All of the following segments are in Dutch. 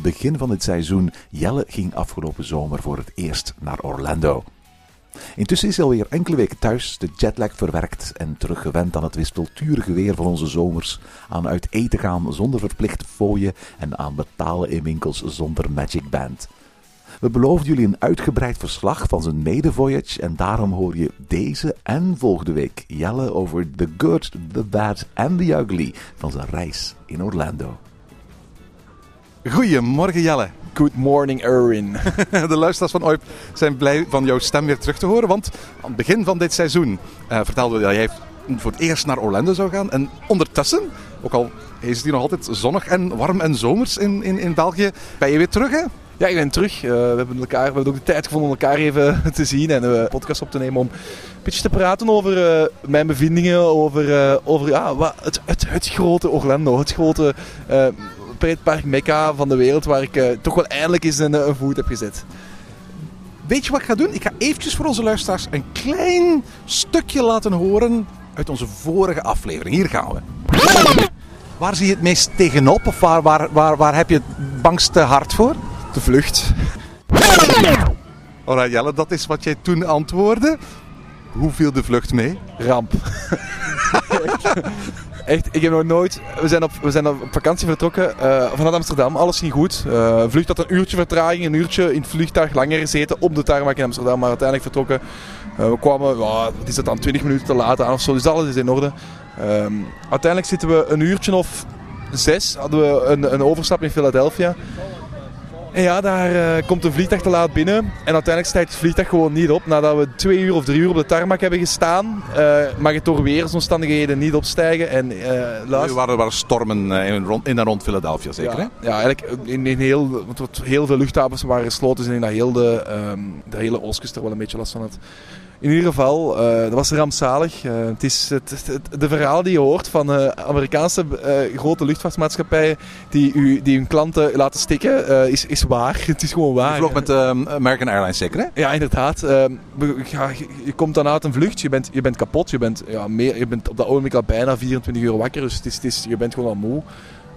Het het begin van dit seizoen. Jelle ging afgelopen zomer voor het eerst naar Orlando. Intussen is hij alweer enkele weken thuis, de jetlag verwerkt en teruggewend aan het wispelturige weer van onze zomers. Aan uit eten gaan zonder verplichte fooien en aan betalen in winkels zonder Magic Band. We beloofden jullie een uitgebreid verslag van zijn mede-voyage en daarom hoor je deze en volgende week Jelle over the good, the bad and the ugly van zijn reis in Orlando. Goedemorgen Jelle. Good morning, Erwin. De luisteraars van OIP zijn blij van jouw stem weer terug te horen. Want aan het begin van dit seizoen uh, vertelden we dat jij voor het eerst naar Orlando zou gaan. En ondertussen, ook al is het hier nog altijd zonnig en warm en zomers in, in, in België, ben je weer terug hè? Ja, ik ben terug. Uh, we, hebben elkaar, we hebben ook de tijd gevonden om elkaar even te zien en een podcast op te nemen om een beetje te praten over uh, mijn bevindingen, over, uh, over ja, wat, het, het, het grote Orlando, het grote pretpark mekka van de wereld waar ik uh, toch wel eindelijk eens een, een, voet heb gezet. Weet je wat ik ga doen? Ik ga eventjes voor onze luisteraars een klein stukje laten horen uit onze vorige aflevering. Hier gaan we. Waar zie je het meest tegenop of waar, waar, waar, waar heb je het bangste hart voor? De vlucht. Alright Jelle, dat is wat jij toen antwoordde. Hoe viel de vlucht mee? Ramp. Echt, ik heb nog nooit. We zijn op, we zijn op vakantie vertrokken uh, vanuit Amsterdam. Alles ging goed. Uh, vlucht had een uurtje vertraging, een uurtje in het vliegtuig langer gezeten op de tarmac in Amsterdam, maar uiteindelijk vertrokken. Uh, we kwamen, wat is dat dan, 20 minuten te laat aan of zo, dus alles is in orde. Um, uiteindelijk zitten we een uurtje of zes, hadden we een, een overstap in Philadelphia. En ja, daar uh, komt een vliegtuig te laat binnen. En uiteindelijk stijgt het vliegtuig gewoon niet op. Nadat we twee uur of drie uur op de tarmac hebben gestaan, uh, mag het door weersomstandigheden niet opstijgen. En, uh, laatst... Er waren, waren stormen in, rond, in en rond Philadelphia, zeker? Ja, hè? ja eigenlijk in, in heel, want heel veel luchthavens waren gesloten. Dus ik denk dat heel de, um, de hele Oostkust er wel een beetje last van had. In ieder geval, uh, dat was rampzalig. Uh, het is het, het, de verhalen die je hoort van uh, Amerikaanse grote luchtvaartmaatschappijen die, u, die hun klanten laten stikken, is, is waar. Het is gewoon waar. Je vloog met American Airlines zeker, hè? Ja, inderdaad. Ja, je komt dan uit een vlucht, je bent, je bent kapot, je bent, ja, meer, je bent op dat ogenblik al bijna 24 uur wakker, dus het is, het is, je bent gewoon al moe.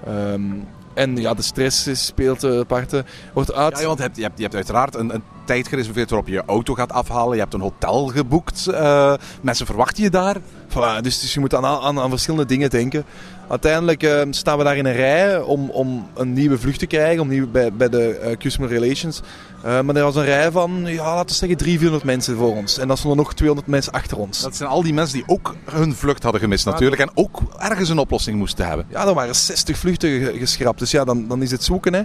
Um, en ja, de stress speelt uh, parten. Wordt uit... Ja, want je hebt, je hebt, je hebt uiteraard een, een, tijd gereserveerd waarop je je auto gaat afhalen. Je hebt een hotel geboekt. Uh, mensen verwachten je daar. Voilà, dus, dus je moet aan, aan, aan verschillende dingen denken. Uiteindelijk uh, staan we daar in een rij om, om een nieuwe vlucht te krijgen, om nieuw, bij, bij de uh, Customer Relations. Uh, maar er was een rij van, ja, laten we zeggen, 300, 400 mensen voor ons. En dan stonden nog 200 mensen achter ons. Dat zijn al die mensen die ook hun vlucht hadden gemist natuurlijk. En ook ergens een oplossing moesten hebben. Ja, er waren 60 vluchten geschrapt. Dus ja, dan, dan is het zoeken. Hè.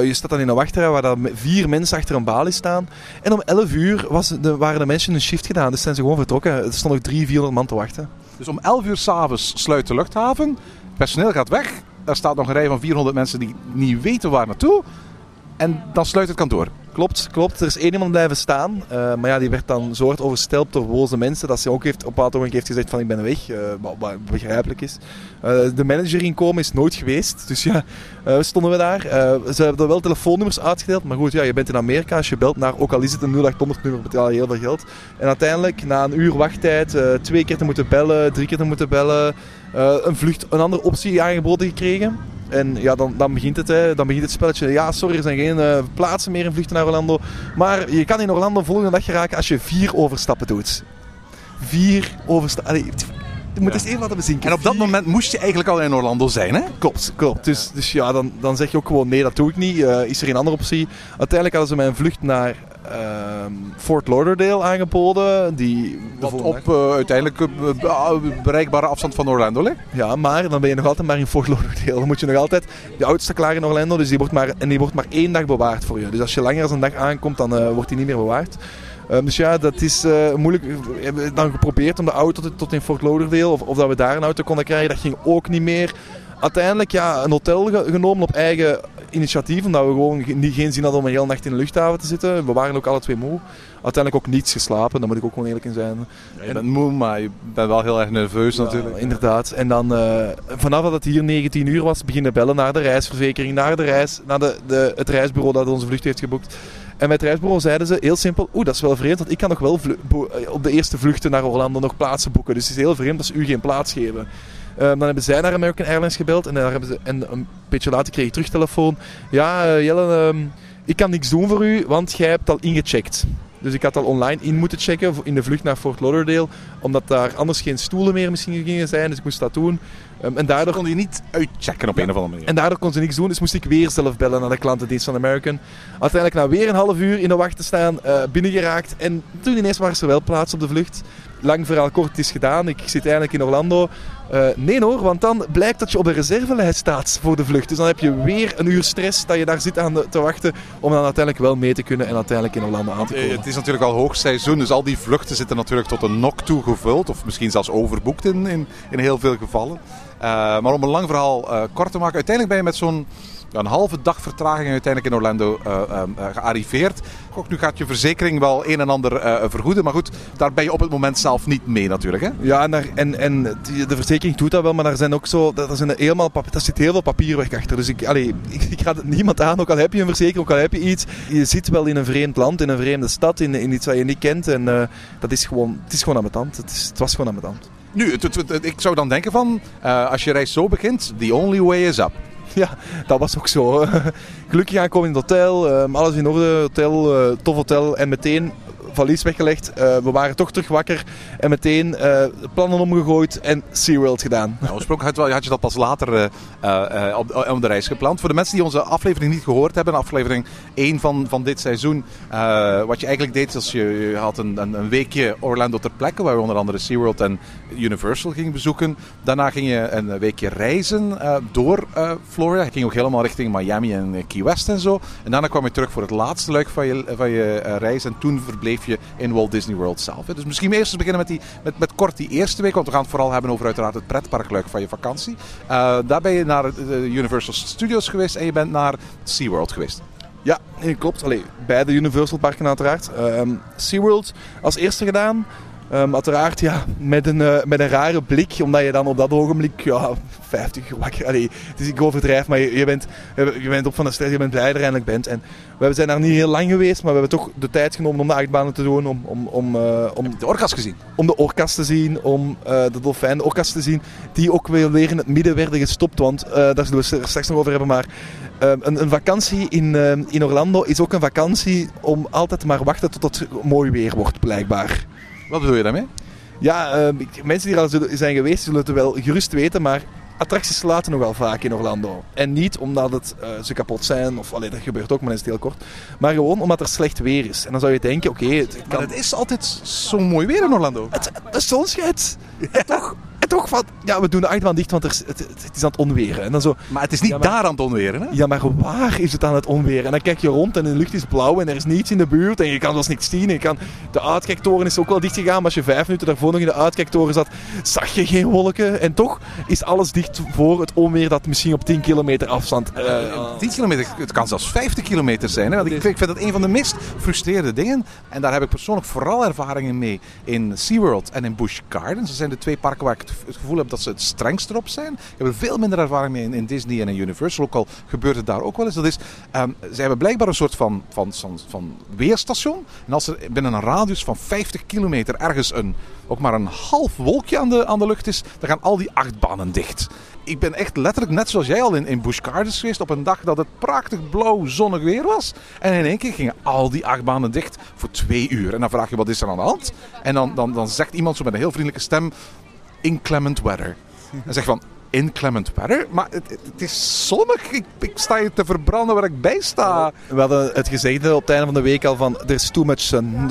Uh, je staat dan in een wachtrij waar dan vier mensen achter een balie staan. En om 11 uur was de, waren de mensen een shift gedaan. Dus zijn ze gewoon vertrokken. Er stonden nog 300, 400 man te wachten. Dus om 11 uur s'avonds sluit de luchthaven. Personeel gaat weg. Er staat nog een rij van 400 mensen die niet weten waar naartoe. En dan sluit het kantoor. Klopt, klopt. Er is één iemand blijven staan. Uh, maar ja, die werd dan hard overstelpt door boze mensen dat ze ook heeft, op een bepaald moment heeft gezegd van ik ben weg. Uh, wat begrijpelijk is. Uh, de manager inkomen is nooit geweest. Dus ja, stonden we daar. ze hebben wel telefoonnummers uitgedeeld. Maar goed, ja, je bent in Amerika. Als je belt naar, ook al is het een 0800 nummer, betaal je heel veel geld. En uiteindelijk, na een uur wachttijd, twee keer te moeten bellen, drie keer te moeten bellen. een vlucht, een andere optie aangeboden gekregen. En ja, dan, dan, begint het, hè. dan begint het spelletje. Ja, sorry, er zijn geen uh, plaatsen meer in vluchten naar Orlando. Maar je kan in Orlando volgende dag geraken als je vier overstappen doet. Vier overstappen. Je moet ja. eens even laten bezinken. En op dat moment moest je eigenlijk al in Orlando zijn, hè? Klopt, klopt. Dus, dus ja, dan, dan zeg je ook gewoon nee, dat doe ik niet. Uh, is er een andere optie? Uiteindelijk hadden ze mij een vlucht naar Fort Lauderdale aangeboden. Die Wat op eh, uiteindelijk eh, ah, bereikbare afstand van Orlando ligt. Ja, maar dan ben je nog altijd maar in Fort Lauderdale. Dan moet je nog altijd... De auto klaar in Orlando, dus die wordt maar, en die wordt maar één dag bewaard voor je. Dus als je langer dan een dag aankomt, dan eh, wordt die niet meer bewaard. Ehm, dus ja, dat is eh, moeilijk. We hebben dan geprobeerd om de auto tot, tot in Fort Lauderdale, of, of dat we daar een auto konden krijgen, dat ging ook niet meer. Uiteindelijk ja, een hotel ge- genomen op eigen initiatief, omdat we gewoon geen zin hadden om een hele nacht in de luchthaven te zitten. We waren ook alle twee moe. Uiteindelijk ook niets geslapen, daar moet ik ook gewoon eerlijk in zijn. Je bent moe, maar je bent wel heel erg nerveus natuurlijk. Ja, inderdaad. En dan eh, vanaf dat het hier 19 uur was, beginnen bellen naar de reisverzekering, naar, de reis, naar de, de, het reisbureau dat onze vlucht heeft geboekt. En met het reisbureau zeiden ze heel simpel, oeh dat is wel vreemd, want ik kan nog wel op de eerste vluchten naar Orlando nog plaatsen boeken. Dus het is heel vreemd dat ze u geen plaats geven. Ehm, dan hebben zij naar American Airlines gebeld en, daar hebben ze, en een beetje later kreeg ik terug telefoon. Ja, eh, Jelle, ehm, ik kan niks doen voor u, want jij hebt al ingecheckt. Dus ik had al online in moeten checken in de vlucht naar Fort Lauderdale. Omdat daar anders geen stoelen meer misschien gingen zijn. Dus ik moest dat doen. Ehm, en, daardoor, kon je niet uitchecken op een of andere manier. en daardoor kon ze niks doen. Dus moest ik weer zelf bellen naar de klantendienst van American. Uiteindelijk na weer een half uur in de wacht te staan, eh, binnengeraakt. En toen ineens was er wel plaats op de vlucht. Lang verhaal kort, het is gedaan. Ik zit eindelijk in Orlando. Eh, nee hoor, want dan blijkt dat je op de reservelijst staat voor de vlucht. Dus dan heb je weer een uur stress dat je daar zit aan de- te wachten. Om dan uiteindelijk wel mee te kunnen en uiteindelijk in Orlando aan te Eh, komen. Het is natuurlijk al hoogseizoen, dus al die vluchten zitten natuurlijk tot een nok toe gevuld. Of misschien zelfs overboekt in, in, in heel veel gevallen. Eh, maar om een lang verhaal kort te maken, uiteindelijk ben je met zo'n een halve dag vertraging uiteindelijk in Orlando eh, eh, eh, gearriveerd. Ook nu gaat je verzekering wel een en ander eh, vergoeden. Maar goed, daar ben je op het moment zelf niet mee natuurlijk. Hè? Ja, en, daar, en, en de verzekering doet dat wel, maar daar, zijn ook zo, daar, zijn helemaal, daar zit heel veel papierwerk achter. Dus ik, allee, ik, ik raad het niemand aan, ook al heb je een verzekering, ook al heb je iets. Je zit wel in een vreemd land, in een vreemde stad, in, in iets wat je niet kent. En dat is gewoon, het is gewoon aan mijn tand. Het, is, het was gewoon aan mijn tand. Nu, het, het- het- ik zou dan denken van, als je reis zo begint, the only way is up. Ja, dat was ook zo. Gelukkig aankomen in het hotel, ehm, alles in orde, hotel, eh, tof hotel en meteen valies weggelegd. Eh, we waren toch terug wakker en meteen eh, plannen omgegooid en SeaWorld gedaan. Nou, oorspronkelijk had, je dat pas later eh, op, op de reis gepland. Voor de mensen die onze aflevering niet gehoord hebben, aflevering 1 van, van dit seizoen. wat je eigenlijk deed, is je, had een, een, weekje Orlando ter plekke, waar we onder andere SeaWorld en Universal gingen bezoeken. Daarna ging je een weekje reizen door Florida. Je ging ook helemaal richting Miami en Key West en zo. En daarna kwam je terug voor het laatste luik van je, van je reis. En toen verbleef je in Walt Disney World zelf. Dus misschien eerst eens beginnen met, die, met, met kort die eerste week. Want we gaan het vooral hebben over uiteraard het pretparkluik van je vakantie. Eh, daar ben je naar de Universal Studios geweest en je bent naar SeaWorld geweest. Ja, klopt. Allee, beide Universal parken uiteraard. Ehm SeaWorld als eerste gedaan. Ehm, uiteraard ja, met, een, eh, met een rare blik, omdat je dan op dat ogenblik ja, 50 wakker... Allee, het is, ik overdrijf, maar je, je, bent, je bent op van de stress, je bent blij dat je eindelijk bent. En we zijn daar niet heel lang geweest, maar we hebben toch de tijd genomen om de achtbanen te doen, om, om, om, eh, om, De orka's gezien. om de orka's te zien, om eh, de dolfijn, de orka's te zien, die ook weer, weer in het midden werden gestopt. Want daar zullen we straks nog over hebben. Maar eh, een, een vakantie in, eh, in Orlando is ook een vakantie om altijd maar wachten tot het mooi weer wordt, blijkbaar. Wat bedoel je daarmee? Ja, eh, ik- mensen die er zijn geweest zullen het wel gerust weten, maar attracties laten nogal vaak in Orlando. En niet omdat het, eh, ze kapot zijn, of allee, dat gebeurt ook, maar dat is het heel kort. Maar gewoon omdat er slecht weer is. En dan zou je denken, oké, het kan... het is altijd zo mooi weer in Orlando. Het, de zon schijnt. En toch, en toch van, ja, we doen de achtbaan dicht, want er, het, is aan het onweren. En dan zo, Maar het is niet Ja, maar- daar aan het onweren, hè? ja, maar waar is het aan het onweren? En dan kijk je rond en de lucht is blauw en er is niets in de buurt en je kan zelfs niks zien. En je kan, de uitkijktoren is ook wel dicht gegaan, maar als je vijf minuten daarvoor nog in de uitkijktoren zat, zag je geen wolken. En toch is alles dicht voor het onweer dat misschien op 10 kilometer afstand... eh, 10 kilometer, het kan zelfs 50 kilometer zijn. Hè? Want ik, vind- ik vind dat een van de meest frustreerde dingen. En daar heb ik persoonlijk vooral ervaringen mee in SeaWorld en in Busch Gardens. Dat zijn de twee parken waar ik het, het gevoel heb dat ze het strengst erop zijn. Ik heb er veel minder ervaring mee in, Disney en in Universal. Ook al gebeurt het daar ook wel eens. Dat is, ehm, ze hebben blijkbaar een soort van, van, van, van weerstation. En als er binnen een radius van 50 kilometer ergens een, ook maar een half wolkje aan de, aan de lucht is, dan gaan al die achtbanen dicht. Ik ben echt letterlijk, net zoals jij al in, in Busch Gardens geweest, op een dag dat het prachtig blauw zonnig weer was. En in één keer gingen al die achtbanen dicht voor twee uur. En dan vraag je, wat is er aan de hand? En dan, dan, dan zegt iemand zo met een heel vriendelijke stem, inclement weather. En zegt van, inclement weather, maar het, het- is zonnig. Ik, ik sta hier te verbranden waar ik bij sta. We hadden het gezegde op het einde van de week al van, er is too much sun.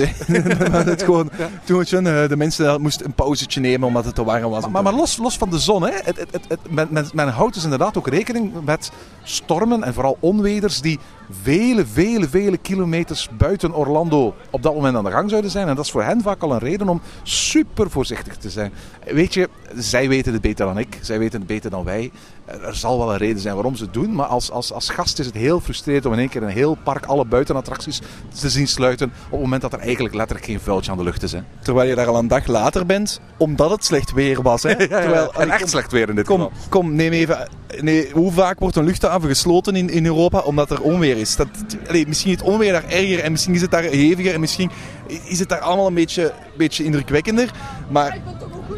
Het gewoon, too much sun. Eh, De mensen moesten een pauzetje nemen omdat het te warm was. Maar, maar los, los van de zon, hè, het, het, het, het- men, men, men houdt dus inderdaad ook rekening met stormen en vooral onweders die vele, vele, vele kilometers buiten Orlando op dat moment aan de gang zouden zijn. En dat is voor hen vaak al een reden om super voorzichtig te zijn. Weet je, zij weten het beter dan ik, zij weten het beter dan wij. Er zal wel een reden zijn waarom ze het doen, maar als, als, als gast is het heel frustrerend om in één keer een heel park alle buitenattracties te zien sluiten op het moment dat er eigenlijk letterlijk geen vuiltje aan de lucht is. Hè. Terwijl je daar al een dag later bent, omdat het slecht weer was. Hè? Terwijl, en echt kom- slecht weer in dit Kom, geval. kom, neem even. Nee, hoe vaak wordt een luchthaven gesloten in, in Europa omdat er onweer is? Dat, misschien is het onweer daar erger en misschien is het daar heviger en misschien is het daar allemaal een beetje, beetje indrukwekkender. Maar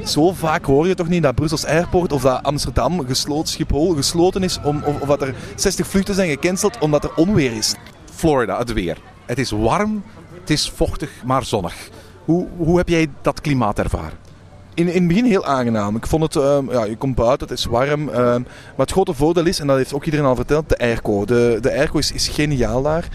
zo vaak hoor je toch niet dat Brussels Airport of dat Amsterdam gesloten, Schiphol gesloten is om, of, of dat er 60 vluchten zijn gecanceld omdat er onweer is. Florida, het weer. Het is warm, het is vochtig, maar zonnig. Hoe, hoe heb jij dat klimaat ervaren? In, in het begin heel aangenaam. Ik vond het, ehm, ja, je komt buiten, het is warm. ehm, maar het grote voordeel is, en dat heeft ook iedereen al verteld, de airco. De, de airco is, geniaal daar.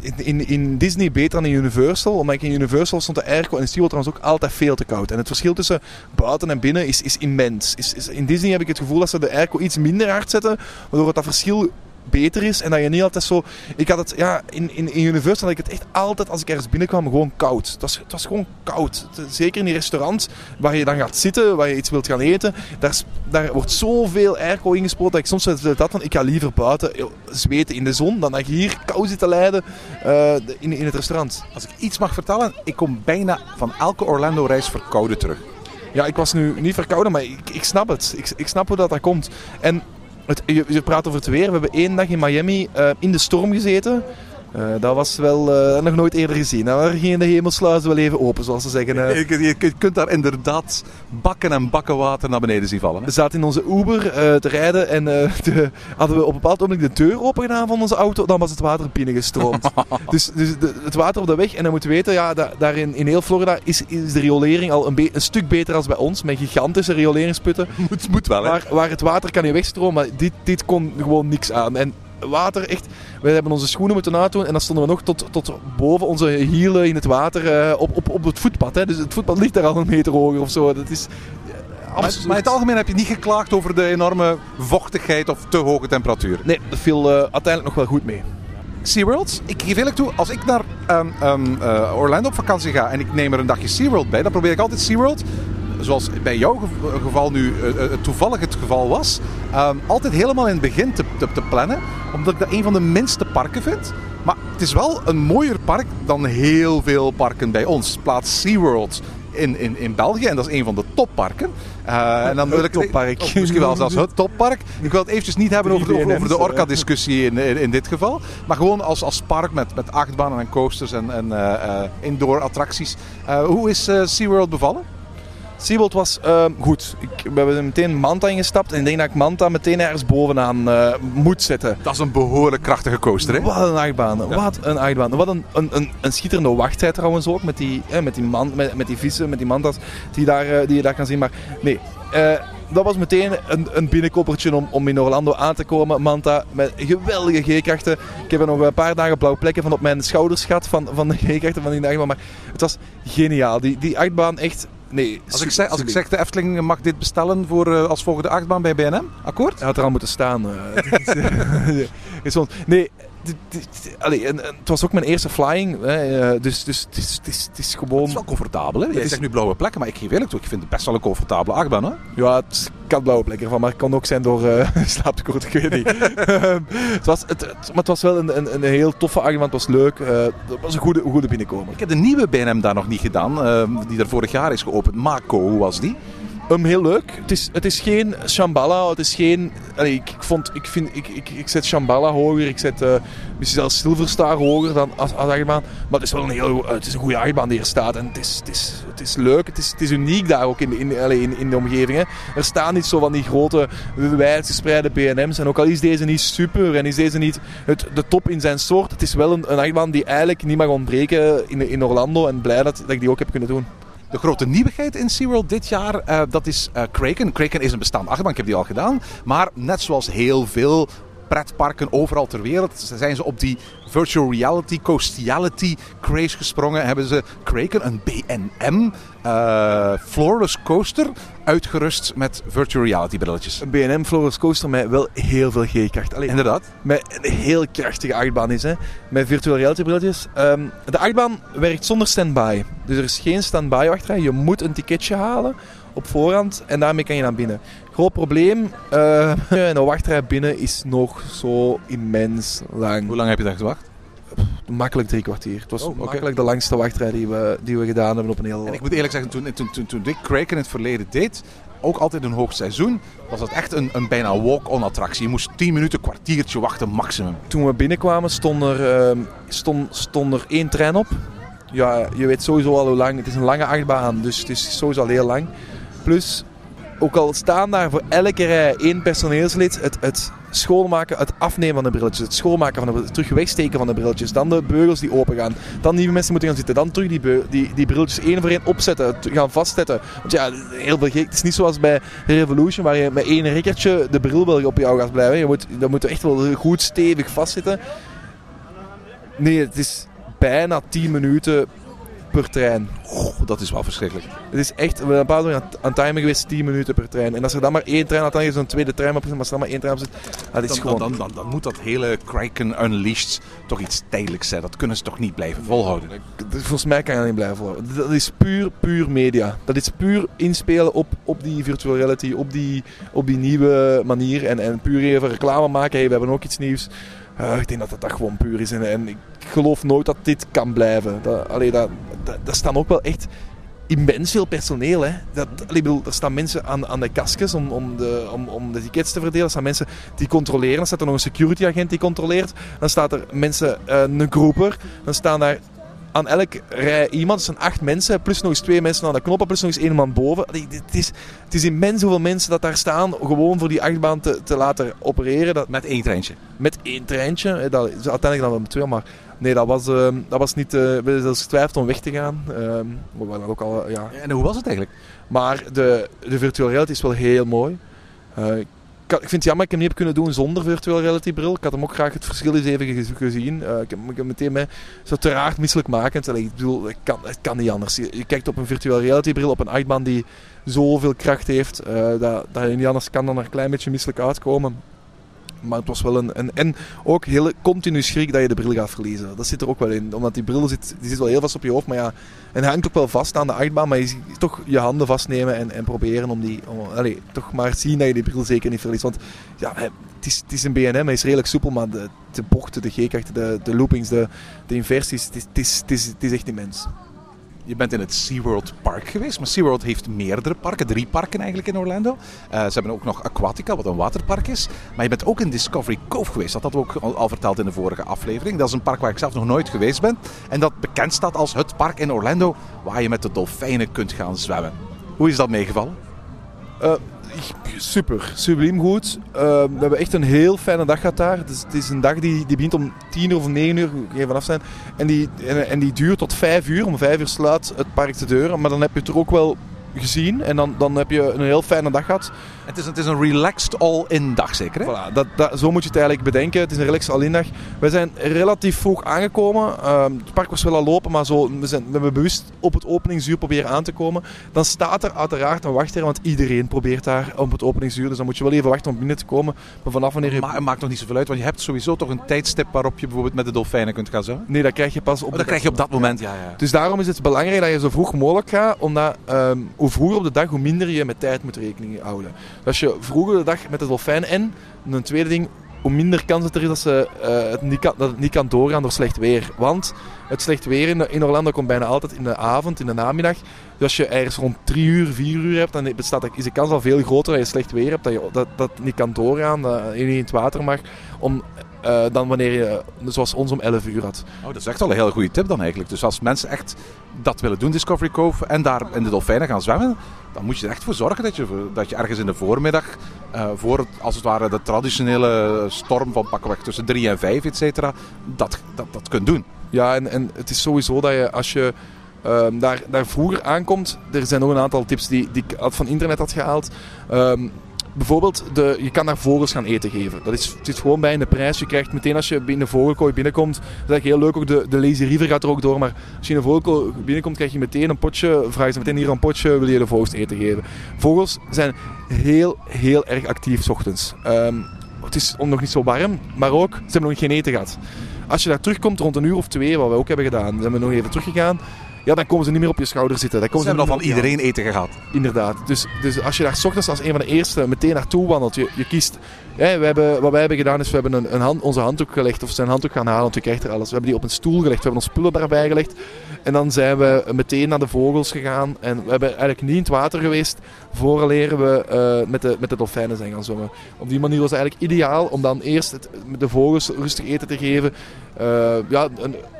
In, in, in Disney beter dan in Universal, omdat ik in Universal stond de airco en in SeaWorld trouwens ook altijd veel te koud. En het verschil tussen buiten en binnen is, is immens. Is, is, in Disney heb ik het gevoel dat ze de airco iets minder hard zetten, waardoor het dat verschil beter is en dat je niet altijd zo... Ik had het, ja, in, in, in Universal had ik het echt altijd, als ik ergens binnenkwam, gewoon koud. Het was, het was gewoon koud. Zeker in die restaurants waar je dan gaat zitten, waar je iets wilt gaan eten, daar, daar wordt zoveel airco ingespoten dat ik soms dat van, ik ga liever buiten joh, zweten in de zon, dan dat je hier kou zit te lijden eh, in, in het restaurant. Als ik iets mag vertellen, ik kom bijna van elke Orlando-reis verkouden terug. Ja, ik was nu niet verkouden, maar ik, ik snap het. Ik, ik snap hoe dat, dat komt. En je, je praat over het weer. We hebben één dag in Miami eh, in de storm gezeten. Eh, dat was wel eh, nog nooit eerder gezien. Daar gingen de hemelsluizen wel even open, zoals ze zeggen. eh. Je, je- je kunt daar inderdaad bakken en bakken water naar beneden zien vallen. hè. We zaten in onze Uber eh, te rijden en eh, de- hadden we op een bepaald moment de deur open gedaan van onze auto. Dan was het water binnengestroomd. dus dus de- het water op de weg. En dan moeten we weten, ja, da- daar in, in heel Florida is, is de riolering al een, een stuk beter als bij ons. Met gigantische rioleringsputten. Moet, moet wel, hè? Waar, waar het water kan niet wegstromen, maar dit, dit kon gewoon niks aan. En water, echt, we hebben onze schoenen moeten uitdoen en dan stonden we nog tot, tot boven onze hielen in het water eh, op, op, op het voetpad. Hè. Dus het voetpad ligt daar al een meter hoger of zo. Dat is eh, Maar, in het algemeen heb je niet geklaagd over de enorme vochtigheid of te hoge temperatuur. Nee, dat viel eh, uiteindelijk nog wel goed mee. SeaWorld, ik geef eerlijk toe, als ik naar ehm, ehm, eh, Orlando op vakantie ga en ik neem er een dagje SeaWorld bij, dan probeer ik altijd SeaWorld, zoals bij jouw gev- geval nu eh, eh, toevallig het geval was, ehm, altijd helemaal in het begin te, te, te plannen, omdat ik dat een van de minste parken vind. Maar het is wel een mooier park dan heel veel parken bij ons. Plaats SeaWorld in, in, in België en dat is een van de topparken. Eh, en dan wil ik toppark. Oh, misschien wel zelfs het toppark. Ik wil het eventjes niet hebben over de, over, over de Orca-discussie in, in, in dit geval. Maar gewoon als, als park met, met achtbanen en coasters en, en eh, eh, indoor attracties. Eh, hoe is eh, SeaWorld bevallen? SeaWorld was ehm, goed. Ik, we hebben meteen Manta ingestapt en ik denk dat ik Manta meteen ergens bovenaan eh, moet zetten. Dat is een behoorlijk krachtige coaster, hè? Wat een achtbaan. Wat een achtbaan. Wat een, een, een, een schitterende wachttijd trouwens ook. Met die, eh, met die, man, met, met die vissen, met die mantas die, daar, eh, die je daar kan zien. Maar nee, eh, dat was meteen een, een binnenkoppertje om, om in Orlando aan te komen. Manta met geweldige G-krachten. Ik heb er nog een paar dagen blauwe plekken van op mijn schouders gehad van, van de G-krachten van die achtbaan. Maar het was geniaal. Die, die achtbaan echt... Nee, Als ik, zeg, als ik zeg de Efteling mag dit bestellen voor, eh, als volgende achtbaan bij BNM, akkoord? Hij had er al moeten staan. eh. Nee, allee, en, en het was ook mijn eerste flying. Hè, eh, dus dus het, is, het, is, het is Het gewoon... is wel comfortabel, hè? Jij is- zegt nu blauwe plekken, maar ik geef eerlijk toe, ik vind het best wel een comfortabele achtbaan, hè? Ja, het had blauwe plekken van, maar het kan ook zijn door eh slaaptekort, ik weet niet. Het was, het, het- maar het was wel een, een, een heel toffe achtbaan, het was leuk. eh, het was een goede, goede binnenkomen. Ik heb de nieuwe BNM daar nog niet gedaan, eh, die er vorig jaar is geopend. Mako, hoe was die? Um, heel leuk. Het is, het is geen Shambhala. Het is geen. allee, ik, ik, vond, ik, vind, ik, ik, ik zet Shambhala hoger. Ik zet eh, misschien zelfs Silverstar hoger dan als, als achtbaan. Maar het is wel een heel. het is een goede achtbaan die er staat. En het is, het is, het is leuk. Het is, het is uniek daar ook in de, in, in, in de omgeving. Er staan niet zo van die grote, wijdgespreide BM's. En ook al is deze niet super en is deze niet het, de top in zijn soort. Het is wel een, een achtbaan die eigenlijk niet mag ontbreken in, in Orlando. En blij dat, dat ik die ook heb kunnen doen. De grote nieuwigheid in SeaWorld dit jaar, eh, dat is eh, Kraken. Kraken is een bestaande achtbaan, ik heb die al gedaan. Maar net zoals heel veel pretparken overal ter wereld zijn ze op die virtual reality, coastiality craze gesprongen. Hebben ze Kraken, een BNM eh, floorless coaster, uitgerust met virtual reality brilletjes. Een BNM Florence Coaster met wel heel veel G-kracht. Inderdaad. met een heel krachtige achtbaan is. Hè. Met virtual reality brilletjes. Ehm, de achtbaan werkt zonder standby. Dus er is geen standby wachtrij. Je moet een ticketje halen op voorhand en daarmee kan je naar binnen. Groot probleem, eh en de wachtrij binnen is nog zo immens lang. Hoe lang heb je daar gewacht? Makkelijk drie kwartier. Het was Oh, makkelijk de langste wachtrij die we, die we gedaan hebben op een heel... En ik moet eerlijk zeggen, toen, toen, toen, toen ik Kraken in het verleden deed, ook altijd een hoog seizoen, was dat echt een, een bijna walk-on attractie. Je moest 10 minuten, kwartiertje wachten maximum. Toen we binnenkwamen stond er, ehm, stond, stond er één trein op. Ja, je weet sowieso al hoe lang. Het is een lange achtbaan, dus het is sowieso al heel lang. Plus, ook al staan daar voor elke rij één personeelslid, het, het schoonmaken, het afnemen van de brilletjes, het schoonmaken van de brilletjes, terug wegsteken van de brilletjes, dan de beugels die open gaan, dan nieuwe mensen moeten gaan zitten, dan terug die, die, die brilletjes één voor één opzetten, gaan vastzetten. Want ja, heel veel. Het is niet zoals bij Revolution, waar je met één rekkertje de bril wel op jou gaat blijven. Je moet, dat moet echt wel goed stevig vastzitten. Nee, het is bijna 10 minuten per trein. Dat is wel verschrikkelijk. Het is echt, we hebben een paar uur aan, aan het timen geweest, 10 minuten per trein. En als er dan maar één trein had, dan is er een tweede trein op, maar als er dan maar één trein op zit, dat is Dan, gewoon... dan, dan, dan, dan moet dat hele Kraken Unleashed toch iets tijdelijks zijn. Dat kunnen ze toch niet blijven volhouden. Volgens mij kan je dat niet blijven volhouden. Dat is puur, puur media. Dat is puur inspelen op, op die virtual reality, op die, op die nieuwe manier. En, en puur even reclame maken. Hey, we hebben ook iets nieuws. Eh, ik denk dat dat, gewoon puur is. En, ik geloof nooit dat dit kan blijven. Dat, allee, dat, dat, staan ook wel echt immens veel personeel. Hè. Dat, er staan mensen aan, aan de kastjes om, om, de, om, om de tickets te verdelen. Er staan mensen die controleren. Dan staat er nog een security agent die controleert. Dan staat er mensen, eh, een groeper. Dan staan daar aan elke rij iemand. Het zijn acht mensen, plus nog eens twee mensen aan de knoppen, plus nog eens één man boven. Het is, het is immens hoeveel mensen dat daar staan, gewoon voor die achtbaan te, te laten opereren. Dat, Met één treintje. met één treintje. Dat, is uiteindelijk dan wel met twee, maar nee, dat was, ehm, dat was niet... eh, we hebben zelfs getwijfeld om weg te gaan. Ehm, we waren ook al, ja, En hoe was het eigenlijk? maar de, de virtual reality is wel heel mooi. Eh, ik vind het jammer ik hem niet heb kunnen doen zonder virtual reality bril. Ik had hem ook graag het verschil eens even ge- gezien. Eh, ik, heb, ik meteen mee zo te raar misselijkmakend. Allee, ik bedoel, het kan, het kan niet anders. Je, je kijkt op een virtual reality bril, op een achtbaan die zoveel kracht heeft, eh, dat, dat je niet anders kan dan er een klein beetje misselijk uitkomen. Maar het was wel een, een... En ook heel continu schrik dat je de bril gaat verliezen. Dat zit er ook wel in. Omdat die bril zit, die zit wel heel vast op je hoofd. Maar ja, en hangt ook wel vast aan de achtbaan. Maar je ziet toch je handen vastnemen en, en proberen om die... Om, allee, toch maar zien dat je die bril zeker niet verliest. Want ja, het is, een BNM. Hij is redelijk soepel. Maar de, de bochten, de G-krachten, de, de loopings, de, de inversies... Het, is, het, is, het is echt immens. Je bent in het SeaWorld Park geweest, maar SeaWorld heeft meerdere parken, drie parken eigenlijk in Orlando. Eh, ze hebben ook nog Aquatica, wat een waterpark is. Maar je bent ook in Discovery Cove geweest, dat hadden we ook al, verteld in de vorige aflevering. Dat is een park waar ik zelf nog nooit geweest ben. En dat bekend staat als het park in Orlando waar je met de dolfijnen kunt gaan zwemmen. Hoe is dat meegevallen? Eh, super, subliem goed. Eh, we hebben echt een heel fijne dag gehad daar. Is, het is een dag die, die begint om 10 uur of 9 uur, ik vanaf zijn. En die, en, en die duurt tot 5 uur. Om 5 uur sluit het park de deuren. Maar dan heb je het er ook wel gezien. En dan, dan heb je een heel fijne dag gehad. Het is, het is een relaxed all-in dag zeker hè? Voilà, dat, dat, zo moet je het eigenlijk bedenken. Het is een relaxed all-in-dag. We zijn relatief vroeg aangekomen. Ehm, het park was wel al lopen, maar zo, we, zijn, we hebben bewust op het openingsuur proberen aan te komen. Dan staat er uiteraard een wachtrij, want iedereen probeert daar op het openingsuur. Dus dan moet je wel even wachten om binnen te komen. Maar vanaf wanneer je... Maar het maakt nog niet zoveel uit, want je hebt sowieso toch een tijdstip waarop je bijvoorbeeld met de dolfijnen kunt gaan zwemmen. Nee, dat krijg je pas op Oh, dat krijg je op dat moment, ja. ja. Dus daarom is het belangrijk dat je zo vroeg mogelijk gaat, omdat ehm, hoe vroeger op de dag, hoe minder je met tijd moet rekening houden. Als je vroeger de dag met de dolfijn en, een tweede ding, hoe minder kans het er is dat, ze, eh, het niet kan, dat het niet kan doorgaan door slecht weer. Want het slecht weer in, in Orlando komt bijna altijd in de avond, in de namiddag. Dus als je ergens rond 3 uur, 4 uur hebt, dan bestaat, is de kans al veel groter dat je slecht weer hebt, dat je, dat, dat niet kan doorgaan, dat je niet in het water mag, om, eh, dan wanneer je, zoals ons, om 11 uur had. Oh, dat is echt wel een hele goede tip dan eigenlijk. Dus als mensen echt dat willen doen, Discovery Cove, en daar in de dolfijnen gaan zwemmen, dan moet je er echt voor zorgen dat je, dat je ergens in de voormiddag, eh, voor als het ware de traditionele storm van pakweg tussen 3 en 5, et cetera, dat, dat, dat kunt doen. Ja, en, en het is sowieso dat je als je ehm, daar, daar vroeger aankomt, er zijn nog een aantal tips die, die ik van internet had gehaald. Ehm, bijvoorbeeld, de, je kan daar vogels gaan eten geven. Dat is, zit gewoon bij in de prijs. Je krijgt meteen als je in de vogelkooi binnenkomt, dat is eigenlijk heel leuk, ook de, de Lazy River gaat er ook door, maar als je in de vogelkooi binnenkomt, krijg je meteen een potje, vragen ze meteen hier een potje, wil je de vogels eten geven. Vogels zijn heel, heel erg actief 's ochtends. Ehm, het is nog niet zo warm, maar ook, ze hebben nog geen eten gehad. Als je daar terugkomt rond een uur of twee, wat we ook hebben gedaan, zijn we nog even teruggegaan, ja, dan komen ze niet meer op je schouder zitten. Dan Ze komen hebben al van iedereen eten gehad. Inderdaad. Dus, dus als je daar 's ochtends als een van de eerste meteen naartoe wandelt, je, je kiest. We hebben, wat wij hebben gedaan is, we hebben een, een hand, onze handdoek gelegd, of zijn handdoek gaan halen, want je krijgt er alles. We hebben die op een stoel gelegd, we hebben ons spullen daarbij gelegd. En dan zijn we meteen naar de vogels gegaan. En we hebben eigenlijk niet in het water geweest, vooraleer we eh, met, de, met de dolfijnen zijn gaan zwemmen. Op die manier was het eigenlijk ideaal om dan eerst het, de vogels rustig eten te geven. Eh, ja,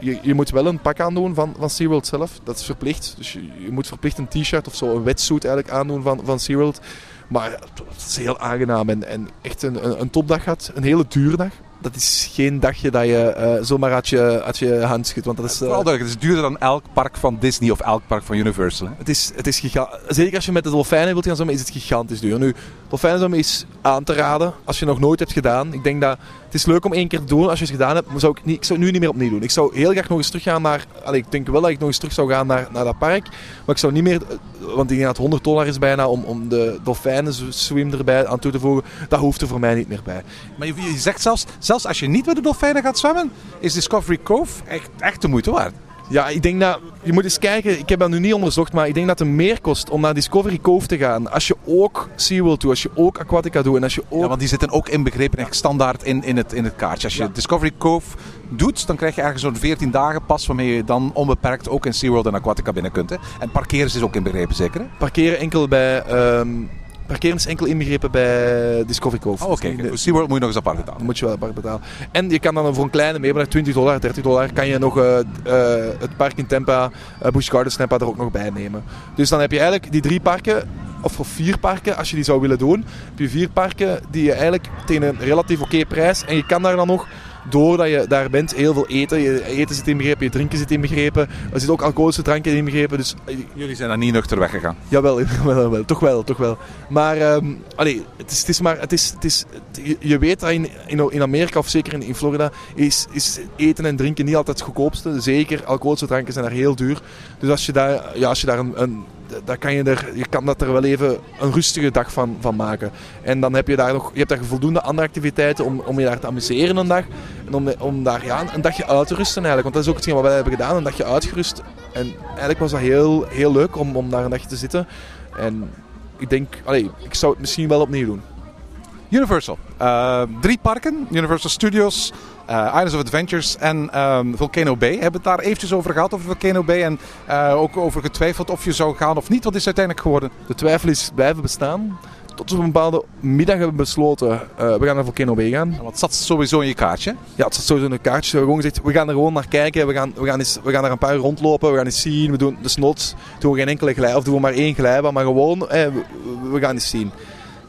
je, je moet wel een pak aandoen van, van SeaWorld zelf. Dat is verplicht. Dus je, moet verplicht een t-shirt of zo, een wetsuit eigenlijk aandoen van, van SeaWorld. Maar het is heel aangenaam en, echt een, een, een topdag gehad. Een hele duurdag. Dat is geen dagje dat je eh, zomaar uit je, uit je hand schudt. Want dat is, eh, Vooral duidelijk, het is duurder dan elk park van Disney of elk park van Universal. Hè? het is, het is gigantisch. Zeker als je met de dolfijnen wilt gaan zwemmen, is het gigantisch duur. Nu, dolfijnen zwemmen is aan te raden als je nog nooit hebt gedaan. Ik denk dat het is leuk om één keer te doen. Als je het gedaan hebt, zou ik, niet, ik zou het nu niet meer opnieuw doen. Ik zou heel graag nog eens teruggaan naar... Ik denk wel dat ik nog eens terug zou gaan naar, naar dat park. Maar ik zou niet meer... Want ik denk dat het 100 dollar is bijna om, om de dolfijnen swim erbij aan toe te voegen. Dat hoeft er voor mij niet meer bij. Maar je, je zegt zelfs, zelfs als je niet met de dolfijnen gaat zwemmen, is Discovery Cove echt, echt de moeite waard. Ja, ik denk dat... Je moet eens kijken. Ik heb dat nu niet onderzocht, maar ik denk dat het meer kost om naar Discovery Cove te gaan. Als je ook SeaWorld doet, als je ook Aquatica doet en als je ook... Ja, want die zitten ook inbegrepen echt standaard in, in, het, in het kaartje. Als je Discovery Cove doet, dan krijg je ergens zo'n 14 dagen pas waarmee je dan onbeperkt ook in SeaWorld en Aquatica binnen kunt. Hè? En parkeren is ook inbegrepen, zeker? Hè? Parkeren enkel bij... ehm, parkeren is enkel inbegrepen bij Discovery Cove. Oh, oké. Dus de- Voor SeaWorld moet je nog eens apart betalen. Moet je wel apart betalen. En je kan dan voor een kleine meebedrag, 20 dollar, 30 dollar, kan je nog eh, eh, het park in Tampa, eh Busch Gardens Tampa er ook nog bij nemen. Dus dan heb je eigenlijk die drie parken, of voor vier parken, als je die zou willen doen, heb je vier parken die je eigenlijk tegen een relatief oké prijs, en je kan daar dan nog doordat je daar bent, heel veel eten. Je eten zit inbegrepen, je drinken zit inbegrepen. Er zitten ook alcoholische dranken inbegrepen. Dus eh, Jullie zijn daar niet nuchter weggegaan. Jawel, wel, wel, toch wel, toch wel. Maar allee, het, is, het is maar, het is, het is, het- je weet dat in, in, in Amerika of zeker in, in Florida is, is eten en drinken niet altijd het goedkoopste. Zeker alcoholische dranken zijn daar heel duur. Dus als je daar, ja, als je daar een, een daar kan je, er, je kan dat er wel even een rustige dag van, van maken. En dan heb je daar nog je hebt daar voldoende andere activiteiten om, om je daar te amuseren een dag. En om, om daar ja, een dagje uit te rusten eigenlijk. Want dat is ook hetgeen wat wij hebben gedaan, een dagje uitgerust. En eigenlijk was dat heel, heel leuk om, om daar een dagje te zitten. En ik denk, allee, ik zou het misschien wel opnieuw doen. Universal. Eh, drie parken. Universal Studios, eh, Islands of Adventures en ehm, Volcano Bay. We hebben het daar eventjes over gehad, over Volcano Bay. En eh, ook over getwijfeld of je zou gaan of niet. Wat is uiteindelijk geworden? De twijfel is blijven bestaan. Tot we op een bepaalde middag hebben besloten, we gaan naar Volcano Bay gaan. Want het zat sowieso in je kaartje. Ja, het zat sowieso in een kaartje. We hebben gewoon gezegd, we gaan er gewoon naar kijken. We gaan, we gaan, eens, we gaan er een paar rondlopen. We gaan eens zien. We doen desnoods doen we geen enkele glij, of doen we maar één glijbaan. Maar gewoon, eh, we, we gaan eens zien.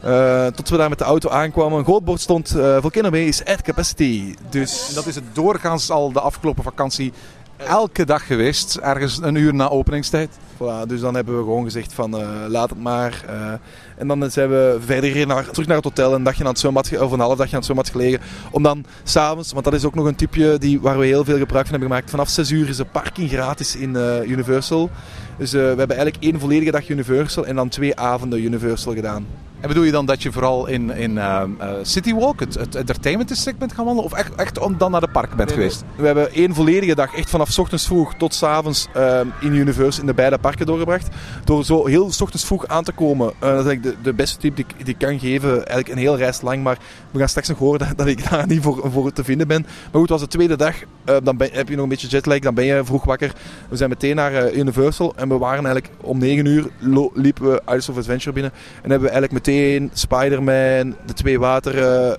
Eh, tot we daar met de auto aankwamen. Een groot bord stond, eh Volcano Bay is at capacity. Dus En dat is het doorgaans al de afgelopen vakantie elke dag geweest. Ergens een uur na openingstijd. Voilà, dus dan hebben we gewoon gezegd van eh, laat het maar. eh. en dan zijn we verder naar, terug naar het hotel. Een dagje aan het zwembad, of een half dagje aan het zwembad gelegen. Om dan s'avonds, want dat is ook nog een tipje die, waar we heel veel gebruik van hebben gemaakt. Vanaf 6 uur is de parking gratis in eh, Universal. Dus eh, we hebben eigenlijk één volledige dag Universal en dan twee avonden Universal gedaan. En bedoel je dan dat je vooral in, in ehm, eh, City Walk, het, het entertainment district bent gaan wandelen? Of echt, echt om dan naar de park bent geweest? We hebben één volledige dag, echt vanaf 's ochtends vroeg tot 's avonds ehm, in Universal, in de beide parken doorgebracht. Door zo heel 's ochtends vroeg aan te komen. Eh, dat is eigenlijk de, de beste tip die, ik- die ik kan geven. Eigenlijk een heel reis lang, maar we gaan straks nog horen dat, dat ik daar niet voor, voor te vinden ben. Maar goed, het was de tweede dag. Eh, dan ben, heb je nog een beetje jetlag, dan ben je vroeg wakker. We zijn meteen naar Universal en we waren eigenlijk om 9 uur liepen we Islands of Adventure binnen. En hebben we eigenlijk meteen Spider-Man, de twee water... eh,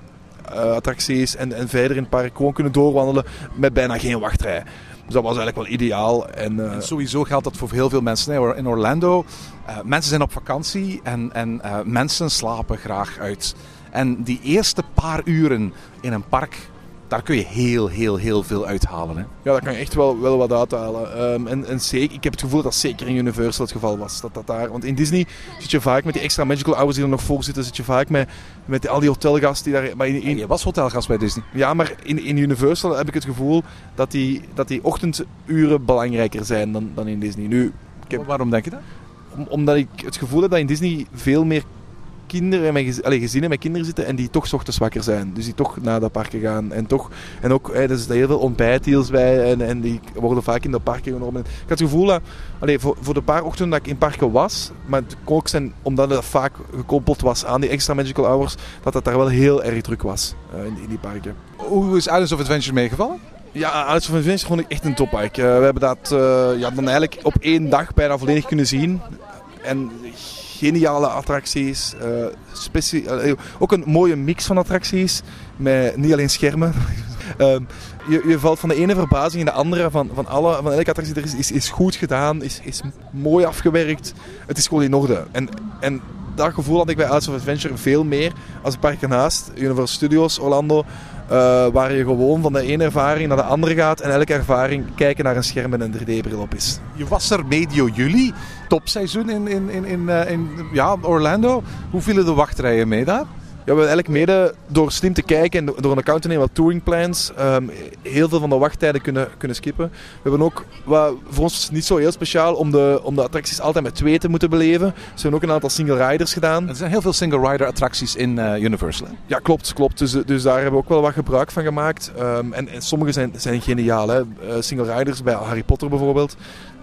eh, en, en verder in het park gewoon kunnen doorwandelen met bijna geen wachtrij. Dus dat was eigenlijk wel ideaal. En, eh, sowieso geldt dat voor heel veel mensen in Orlando. eh, mensen zijn op vakantie en, en mensen slapen graag uit. En die eerste paar uren in een park daar kun je heel, heel, heel veel uithalen. Hè? Ja, daar kan je echt wel, wel wat uithalen. Ehm, en, en zeker, ik heb het gevoel dat dat zeker in Universal het geval was. Dat dat daar, want in Disney zit je vaak met die extra magical hours die er nog voor zitten, zit je vaak met, met al die hotelgasten die daar... Maar in, in- Je was hotelgast bij Disney. ja, maar in, in Universal heb ik het gevoel dat die, dat die ochtenduren belangrijker zijn dan, dan in Disney. Nu, ik heb, Waarom denk je dat? om- omdat ik het gevoel heb dat in Disney veel meer kinderen met gez- allee, gezinnen met kinderen zitten en die toch 's ochtends wakker zijn. Dus die toch naar de parken gaan. En, toch, en ook, hè, er zitten heel veel ontbijtdeals bij en, en die worden vaak in de parken genomen. Ik had het gevoel dat, allee, voor, voor de paar ochtenden dat ik in parken was, maar het kon ook zijn omdat het vaak gekoppeld was aan die extra magical hours, dat het daar wel heel erg druk was eh, in, in die parken. Hoe is Islands of Adventure meegevallen? Ja, Alice of Adventure vond ik echt een toppark. Eh, we hebben dat eh, ja, dan eigenlijk op één dag bijna volledig kunnen zien. En geniale attracties. eh, ook een mooie mix van attracties. Met niet alleen schermen. Ehm, je, je valt van de ene verbazing in de andere. Van, van, alle, van elke attractie er is, is, is goed gedaan. Is, is mooi afgewerkt. Het is gewoon in orde. En, en dat gevoel had ik bij Alice of Adventure veel meer als het park ernaast. Universal Studios, Orlando. Eh, waar je gewoon van de ene ervaring naar de andere gaat. En elke ervaring kijken naar een scherm en een 3D-bril op is. Je was er medio juli, topseizoen in, in, in, in, eh, in ja, Orlando. Hoe vielen de wachtrijen mee daar? Ja, we hebben eigenlijk mede door slim te kijken en door een account te nemen wat touring plans, ehm, heel veel van de wachttijden kunnen, kunnen skippen. We hebben ook, wat voor ons is het niet zo heel speciaal om de, om de attracties altijd met twee te moeten beleven. Dus we hebben ook een aantal single riders gedaan. Er zijn heel veel single-rider attracties in eh, Universal. hè? Ja, klopt, klopt. Dus, dus daar hebben we ook wel wat gebruik van gemaakt. Ehm, en, en sommige zijn, zijn geniaal. Hè. Eh, single riders bij Harry Potter bijvoorbeeld.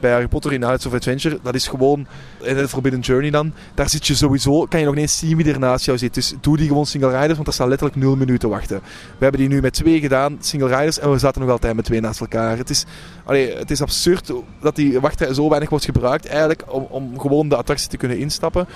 Bij Harry Potter in Nights of Adventure, dat is gewoon in de Forbidden Journey dan. Daar zit je sowieso, kan je nog niet eens zien wie er naast jou zit. Dus doe die gewoon single riders, want dat staat letterlijk nul minuten wachten. We hebben die nu met twee gedaan, single riders, en we zaten nog altijd met twee naast elkaar. Het is, allee, het is absurd dat die wachtrij zo weinig wordt gebruikt, eigenlijk, om, om gewoon de attractie te kunnen instappen.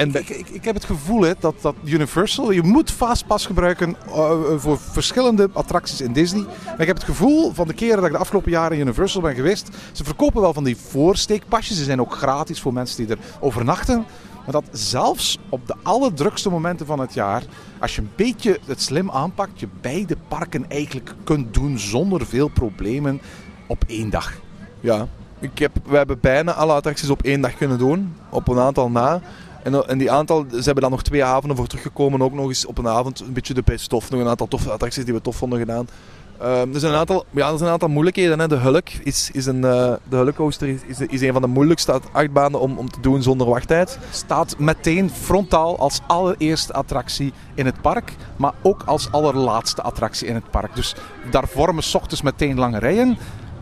En ik, ik heb het gevoel hè, dat, dat Universal, je moet Fastpass gebruiken eh, voor verschillende attracties in Disney. Maar ik heb het gevoel van de keren dat ik de afgelopen jaren in Universal ben geweest, ze verkopen wel van die voorsteekpasjes. Ze zijn ook gratis voor mensen die er overnachten. Maar dat zelfs op de allerdrukste momenten van het jaar, als je een beetje het slim aanpakt, je beide parken eigenlijk kunt doen zonder veel problemen op één dag. Ja, ik heb, we hebben bijna alle attracties op één dag kunnen doen. Op een aantal na. En, en die aantal, ze hebben dan nog twee avonden voor teruggekomen. Ook nog eens op een avond een beetje de best tof. Nog een aantal toffe attracties die we tof vonden gedaan. Ehm, er, zijn een aantal, ja, er zijn een aantal moeilijkheden. Hè. De Hulk is, is een, eh, de Hulk coaster is, is, is een van de moeilijkste achtbanen om, om te doen zonder wachttijd. staat meteen frontaal als allereerste attractie in het park, maar ook als allerlaatste attractie in het park. Dus daar vormen 's ochtends meteen lange rijen.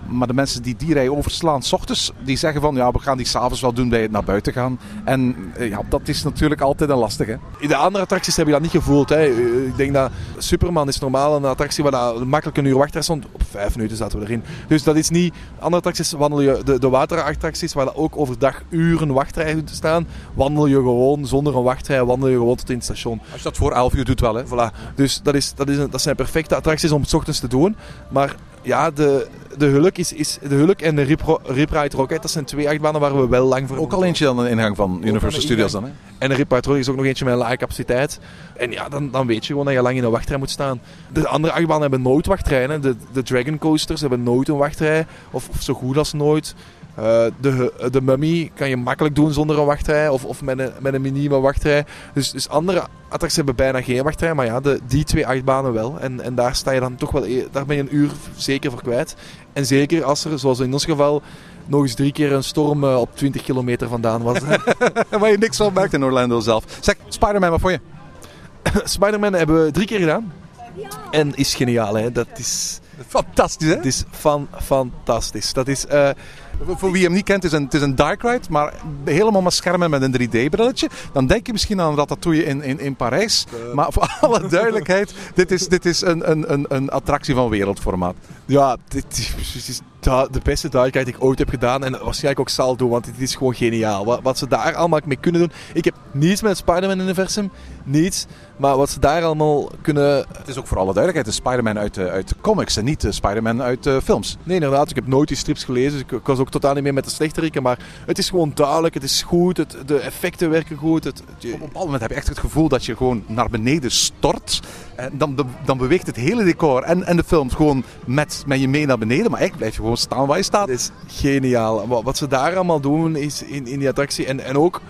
Maar de mensen die die rij overslaan, 's ochtends, die zeggen van ja, we gaan die s'avonds wel doen bij het naar buiten gaan. En eh, ja, dat is natuurlijk altijd een lastige. In de andere attracties heb je dat niet gevoeld. Hè. Ik denk dat Superman is normaal een attractie waar dat makkelijk een uur wachtrij stond. Op vijf minuten zaten we erin. Dus dat is niet... Andere attracties wandel je... De, de waterattracties waar dat ook overdag uren wachtrij staan, wandel je gewoon zonder een wachtrij, wandel je gewoon tot in het station. Als je dat voor 11 uur doet wel hè. Voilà. Dus dat, is, dat, is een- dat zijn perfecte attracties om het 's ochtends te doen. Maar ja, de, de, Hulk is, is, de Hulk en de Rip, Ride Rocket, dat zijn twee achtbanen waar we wel lang voor Ook al eentje dan een ingang van Universal Studios dan hè. en de Rip Ride Rocket is ook nog eentje met een lage capaciteit. En ja, dan, dan weet je gewoon dat je lang in een wachtrij moet staan. De andere achtbanen hebben nooit wachtrijen. hè. De, de Dragon Coasters hebben nooit een wachtrij. Of, of zo goed als nooit. Eh, de, de Mummy kan je makkelijk doen zonder een wachtrij. Of, of met een, met een minieme wachtrij. Dus, dus andere attracties hebben bijna geen wachtrij. Maar ja, de, die twee achtbanen wel. En, en daar sta je dan toch wel... e- Daar ben je een uur zeker voor kwijt. En zeker als er, zoals in ons geval... Nog eens drie keer een storm eh, op 20 kilometer vandaan was. Waar je niks van merkt in Orlando zelf. Zeg, Spider-Man, wat vond je? Spider-Man hebben we drie keer gedaan. En is geniaal, hè. Dat is, Fantastisch hè? het is fan, fantastisch. Dat is... eh, Voor- wie hem niet kent, het is een, het is een dark ride, maar helemaal met schermen met een 3D-brilletje. Dan denk je misschien aan Ratatouille in, in, in Parijs. Maar voor alle duidelijkheid, dit is, dit is een, een, een, een attractie van wereldformaat. ja, dit is precies de beste duidelijkheid die ik ooit heb gedaan. En waarschijnlijk ook zal doen, want dit is gewoon geniaal. Wat, wat ze daar allemaal mee kunnen doen. Ik heb niets met het Spider-Man-universum. Niets. Maar wat ze daar allemaal kunnen... Het is ook voor alle duidelijkheid een Spider-Man uit de, uit de comics en niet de Spider-Man uit de films. Nee, inderdaad. Ik heb nooit die strips gelezen. Dus ik, was ook totaal niet mee met de slechteriken, maar het is gewoon duidelijk, het is goed, het, de effecten werken goed. Het, Op een bepaald moment heb je echt het gevoel dat je gewoon naar beneden stort. En dan, dan, dan beweegt het hele decor en, en de film gewoon met, met je mee naar beneden. Maar eigenlijk blijf je gewoon staan waar staat. Het is geniaal. Wat, wat ze daar allemaal doen is in, in die attractie. En, en ook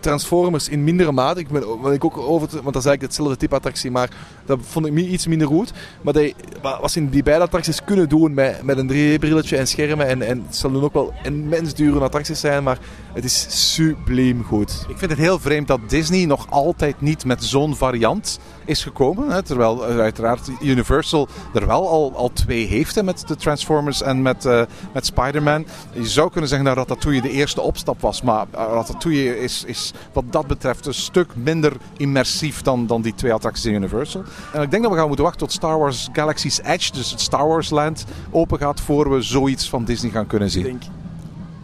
Transformers in mindere mate. Ik ben, ik ook over, want dat is eigenlijk hetzelfde type attractie, maar dat vond ik iets minder goed. Maar wa- wat in die beide attracties kunnen doen met, met een 3D-brilletje en schermen. En, en het zullen ook wel immens dure attracties zijn, maar het is subliem goed. Ik vind het heel vreemd dat Disney nog altijd niet met zo'n variant is gekomen. Hè, terwijl eh, uiteraard Universal er wel al, al twee heeft met de Transformers en met, eh, met Spider-Man. Je zou kunnen zeggen dat Ratatouille de eerste opstap was. Maar eh, Ratatouille is, is wat dat betreft een stuk minder immersief dan, dan die twee attracties in Universal. En ik denk dat we gaan moeten wachten tot Star Wars Galaxy's Edge, dus het Star Wars Land, open gaat voor we zoiets van Disney gaan kunnen zien. Ik denk,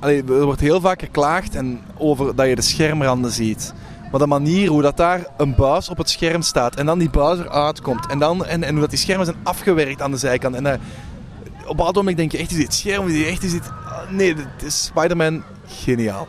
Allee, er wordt heel vaak geklaagd en over dat je de schermranden ziet. Maar de manier hoe dat daar een buis op het scherm staat en dan die buis eruit komt. En, dan, en, en hoe dat die schermen zijn afgewerkt aan de zijkant. En, eh, op een bepaald moment denk je echt, is dit scherm? Dit echt, is dit... ah, Nee, dit is Spider-Man geniaal.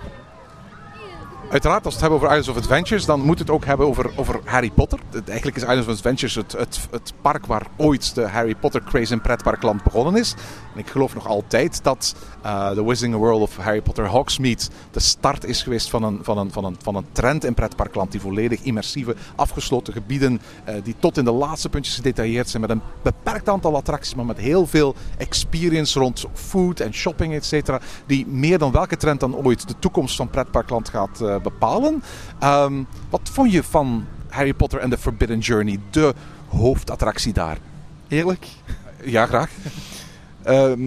Uiteraard, als we het hebben over Islands of Adventures, dan moet het ook hebben over, over Harry Potter. Eigenlijk is Islands of Adventures het, het, park waar ooit de Harry Potter craze in pretparkland begonnen is. En ik geloof nog altijd dat eh The Wizarding World of Harry Potter Hogsmeade de start is geweest van een, van een, van een, van een trend in pretparkland. Die volledig immersieve, afgesloten gebieden, eh, die tot in de laatste puntjes gedetailleerd zijn. Met een beperkt aantal attracties, maar met heel veel experience rond food en shopping, et cetera. Die meer dan welke trend dan ooit de toekomst van pretparkland gaat eh, bepalen. Ehm, wat vond je van Harry Potter en The Forbidden Journey, de hoofdattractie daar? Eerlijk? Ja, graag. Ehm,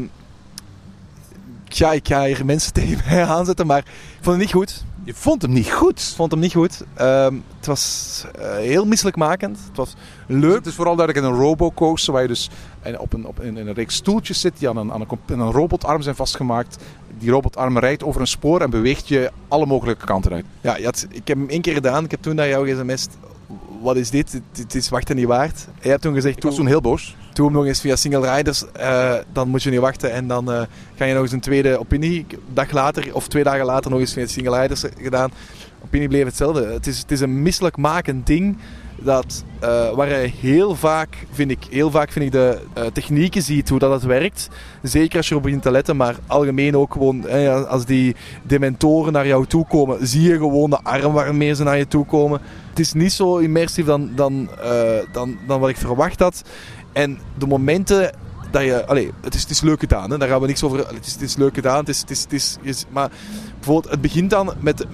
ja, ik ga hier mensen tegen mij aanzetten, maar ik vond het niet goed. Je vond hem niet goed. Ik vond hem niet goed. Ehm, het was eh, heel misselijkmakend. Het was leuk. Het is vooral duidelijk in een robocoaster waar je dus in- op een, op, in in een reeks stoeltjes zit die aan een, aan een, aan een robotarm zijn vastgemaakt. Die robotarm rijdt over een spoor en beweegt je alle mogelijke kanten uit. Ja, had- ik heb hem één keer gedaan. Ik heb toen naar jou gesmst. Wat is dit? Het- is wachten niet waard. Je hebt toen gezegd, Ik was toen heel boos. hem nog eens via single riders. eh, dan moet je niet wachten. En dan eh, ga je nog eens een tweede opinie. Dag later of twee dagen later nog eens via single riders gedaan. Opinie bleef hetzelfde. Het is, het is een misselijkmakend ding. Dat, eh, waar je heel vaak, vind ik, heel vaak vind ik de eh, technieken ziet, hoe dat het werkt. Zeker als je erop begint te letten, maar algemeen ook gewoon, als die dementoren naar jou toe komen, zie je gewoon de arm waarmee ze naar je toe komen. Het is niet zo immersief dan, dan, eh, dan, dan wat ik verwacht had. En de momenten dat je... Allee, het is, het is leuk gedaan, hè? daar gaan we niks over... Het is, het is leuk gedaan, het is, het is, het is, maar bijvoorbeeld, het begint dan met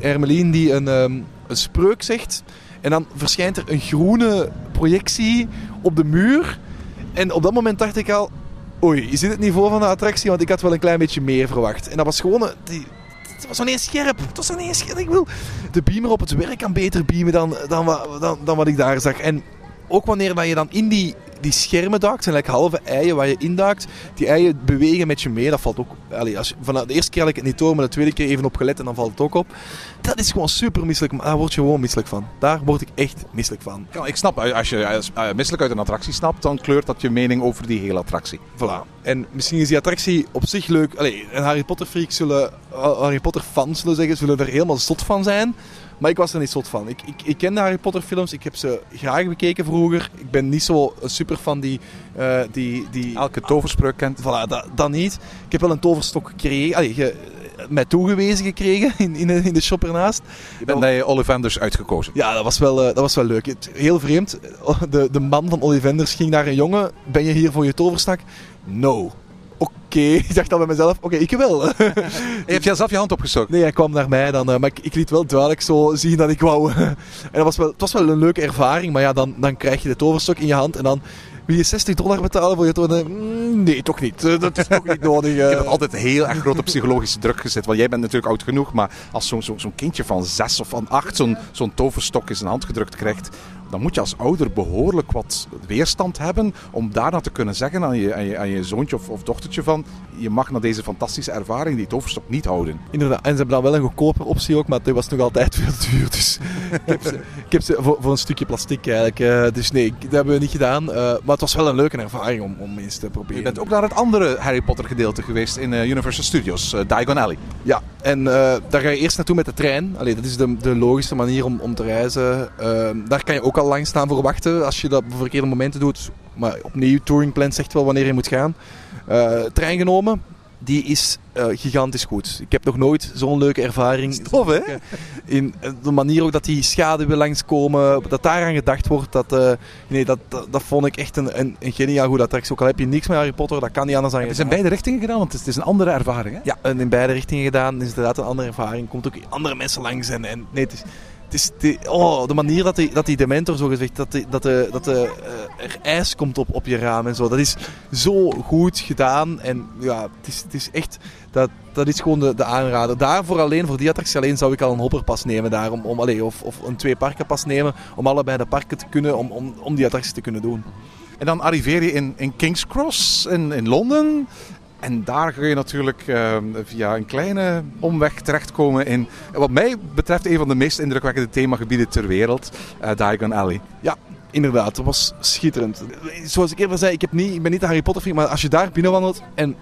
Hermelien die een, ehm, een spreuk zegt. En dan verschijnt er een groene projectie op de muur. En op dat moment dacht ik al... Oei, is dit het niveau van de attractie? Want ik had wel een klein beetje meer verwacht. En dat was gewoon... Die, het was zo niet eens scherp. Het was zo niet eens scherp. Ik wil de beamer op het werk kan beter beamen dan, dan, wat- dan, dan wat ik daar zag. En ook wanneer dat je dan in die, die schermen duikt, zijn like halve eieren waar je induikt. Die eieren bewegen met je mee. Dat valt ook... Allee, als je, van de eerste keer had ik het niet door, maar de tweede keer even op gelet en dan valt het ook op. Dat is gewoon super misselijk. Maar daar word je gewoon misselijk van. Daar word ik echt misselijk van. Ja, ik snap, als je als, eh, misselijk uit een attractie snapt, dan kleurt dat je mening over die hele attractie. Voilà. En misschien is die attractie op zich leuk. Allee, een Harry Potter freak zullen, Harry Potter fans zullen zeggen, zullen er helemaal zot van zijn. Maar ik was er niet zot van. Ik, ik, ik ken de Harry Potter films, ik heb ze graag bekeken vroeger. Ik ben niet zo super fan die, eh, die, die Elke toverspreuk kent. Voilà, dat, dat niet. Ik heb wel een toverstok gekregen, allee, ge, mij toegewezen gekregen in, in, de, in de shop ernaast. Je bent bij Ollivanders uitgekozen. Ja, dat was wel, eh, dat was wel leuk. Het- Heel vreemd. De, de man van Ollivanders ging naar een jongen. Ben je hier voor je toverstak? No. Oké, ik dacht dan bij mezelf, oké, ik wel. Je hebt jij zelf je hand opgestoken. Nee, hij kwam naar mij dan, eh, maar ik, ik liet wel duidelijk zo zien dat ik wou. en dat was wel, het was wel een leuke ervaring, maar ja, dan, dan krijg je de toverstok in je hand en dan wil je 60 dollar betalen voor je toverstok. Mm, nee, toch niet. Eh, Dat is toch niet nodig. Ik eh. heb altijd heel erg groot op psychologische druk gezet. Want jij bent natuurlijk oud genoeg, maar als zo'n zo'n zo'n kindje van zes of van acht zo'n zo'n toverstok in zijn hand gedrukt krijgt, dan moet je als ouder behoorlijk wat weerstand hebben om daarna te kunnen zeggen aan je, aan je, aan je zoontje of, of dochtertje van je mag na deze fantastische ervaring die toverstok niet houden. Inderdaad. En ze hebben dan wel een goedkoper optie ook, maar die was nog altijd veel te duur. Dus ik heb ze, ik heb ze voor, voor een stukje plastic eigenlijk. eh, dus nee, dat hebben we niet gedaan. eh, maar het was wel een leuke ervaring om, om eens te proberen. Je bent ook naar het andere Harry Potter gedeelte geweest in eh, Universal Studios, Diagon Alley. Ja, en eh, daar ga je eerst naartoe met de trein. Allee, dat is de, de logische manier om, om te reizen. Daar kan je ook al lang staan voor wachten als je dat op verkeerde momenten doet. Maar opnieuw, Touringplan zegt wel wanneer je moet gaan. Eh, trein genomen, die is eh, gigantisch goed. Ik heb nog nooit zo'n leuke ervaring. Tof, hè? In eh, de manier ook dat die schaduwen langskomen, dat daaraan gedacht wordt. Dat, eh, nee, dat, dat, dat vond ik echt een, een, een geniaal goed attractie. Ook al heb je niks met Harry Potter, dat kan niet anders dan Het is in beide richtingen gedaan, want het is, het is een andere ervaring. Hè? ja, en in beide richtingen gedaan. Het is inderdaad een andere ervaring. Komt ook andere mensen langs. En, en nee, het is, het is de, oh, de manier dat die, dat die Dementor zo gezegd, dat, dat, dat de, eh, er ijs komt op, op je raam en zo. Dat is zo goed gedaan. En ja, het is, het is echt, dat, dat is gewoon de, de aanrader. Daarvoor alleen, voor die attractie alleen, zou ik al een hopperpas nemen daar. Om, om, allee, of, of een twee parkenpas nemen. Om allebei de parken te kunnen, om, om, om die attractie te kunnen doen. En dan arriveer je in, in King's Cross in, in Londen. En daar ga je natuurlijk eh, via een kleine omweg terechtkomen in, wat mij betreft, een van de meest indrukwekkende themagebieden ter wereld, eh Diagon Alley. Ja, inderdaad. Dat was schitterend. Zoals ik eerder zei, ik, heb niet, ik ben niet een Harry Potter fan, maar als je daar binnenwandelt en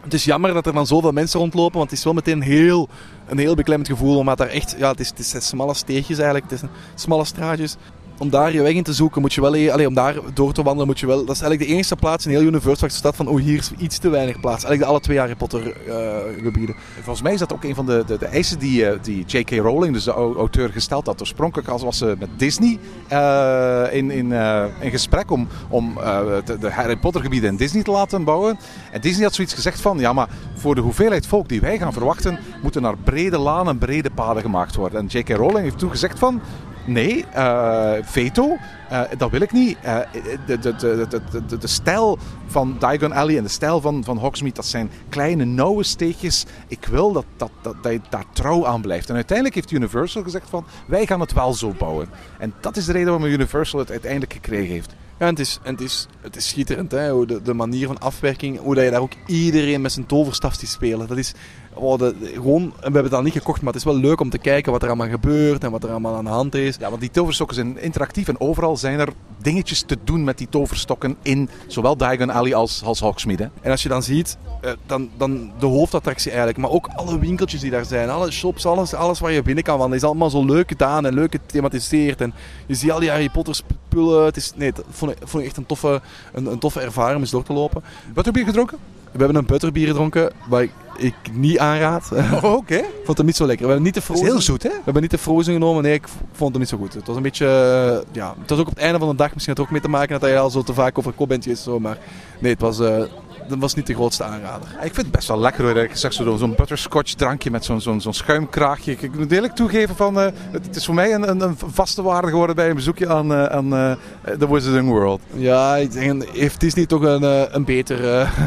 het is jammer dat er dan zoveel mensen rondlopen, want het is wel meteen een heel, een heel beklemmend gevoel. Omdat daar echt, ja, het is, het smalle steegjes eigenlijk, het is smalle straatjes. Om daar je weg in te zoeken, moet je wel, allee, om daar door te wandelen, moet je wel. Dat is eigenlijk de enige plaats in heel Universal waar staat van, oh hier is iets te weinig plaats. Eigenlijk de alle twee Harry Potter eh, gebieden. Volgens mij is dat ook een van de, de, de eisen die, eh, die J.K. Rowling, dus de au- auteur, gesteld had. Oorspronkelijk als was ze met Disney eh, in, in, in gesprek om, om de, de Harry Potter gebieden in Disney te laten bouwen. En Disney had zoiets gezegd van, ja maar voor de hoeveelheid volk die wij gaan verwachten, moeten er brede lanen, brede paden gemaakt worden. En J.K. Rowling heeft toen gezegd van, nee, eh, veto, eh, dat wil ik niet. Eh, de, de, de, de, stijl van Diagon Alley en de stijl van, van Hogsmeade, dat zijn kleine, nauwe steegjes. Ik wil dat, dat, dat, dat je daar trouw aan blijft. En uiteindelijk heeft Universal gezegd van, wij gaan het wel zo bouwen. En dat is de reden waarom Universal het uiteindelijk gekregen heeft. Ja, en het is, het is, het is schitterend, hè? De, de manier van afwerking, hoe dat je daar ook iedereen met zijn toverstaf ziet spelen. Dat is oh, de, gewoon, we hebben het al niet gekocht, maar het is wel leuk om te kijken wat er allemaal gebeurt en wat er allemaal aan de hand is. Ja, want die toverstokken zijn interactief en overal zijn er dingetjes te doen met die toverstokken in zowel Diagon Alley als, als Hogsmeade. hè. En als je dan ziet, eh, dan, dan de hoofdattractie eigenlijk, maar ook alle winkeltjes die daar zijn, alle shops, alles, alles waar je binnen kan wandelen, is allemaal zo leuk gedaan en leuk gethematiseerd. En je ziet al die Harry Potter spullen. Het is, nee, dat vond ik, vond ik echt een toffe, een, een toffe ervaring om eens door te lopen. Wat heb je gedronken? We hebben een butterbier gedronken, waar ik, ik niet aanraad. Oh, oké. Ik vond het niet zo lekker. We hebben niet de frozen, heel zoet, hè? we hebben niet de frozen genomen. Nee, ik vond het niet zo goed. Het was een beetje... eh, ja, het was ook op het einde van de dag. Misschien had het ook mee te maken dat je al zo te vaak over kop bent geweest. Zo, maar nee, het was, eh, dat was niet de grootste aanrader. Ik vind het best wel lekker hoor. Ik zeg zo- zo'n butterscotch drankje met zo'n zo'n zo'n schuimkraagje. Ik, moet eerlijk toegeven van, eh, het, is voor mij een, een, een vaste waarde geworden bij een bezoekje aan, eh, aan eh, The Wizarding World. Ja, ik denk, heeft Disney toch een, een, beter,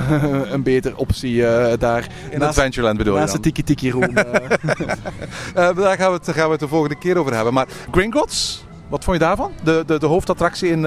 een beter optie daar. In Adventureland bedoel je Naast de? Tiki Tiki Room. daar gaan we, het, gaan we het de volgende keer over hebben. Maar Gringotts, wat vond je daarvan? De, de, de hoofdattractie in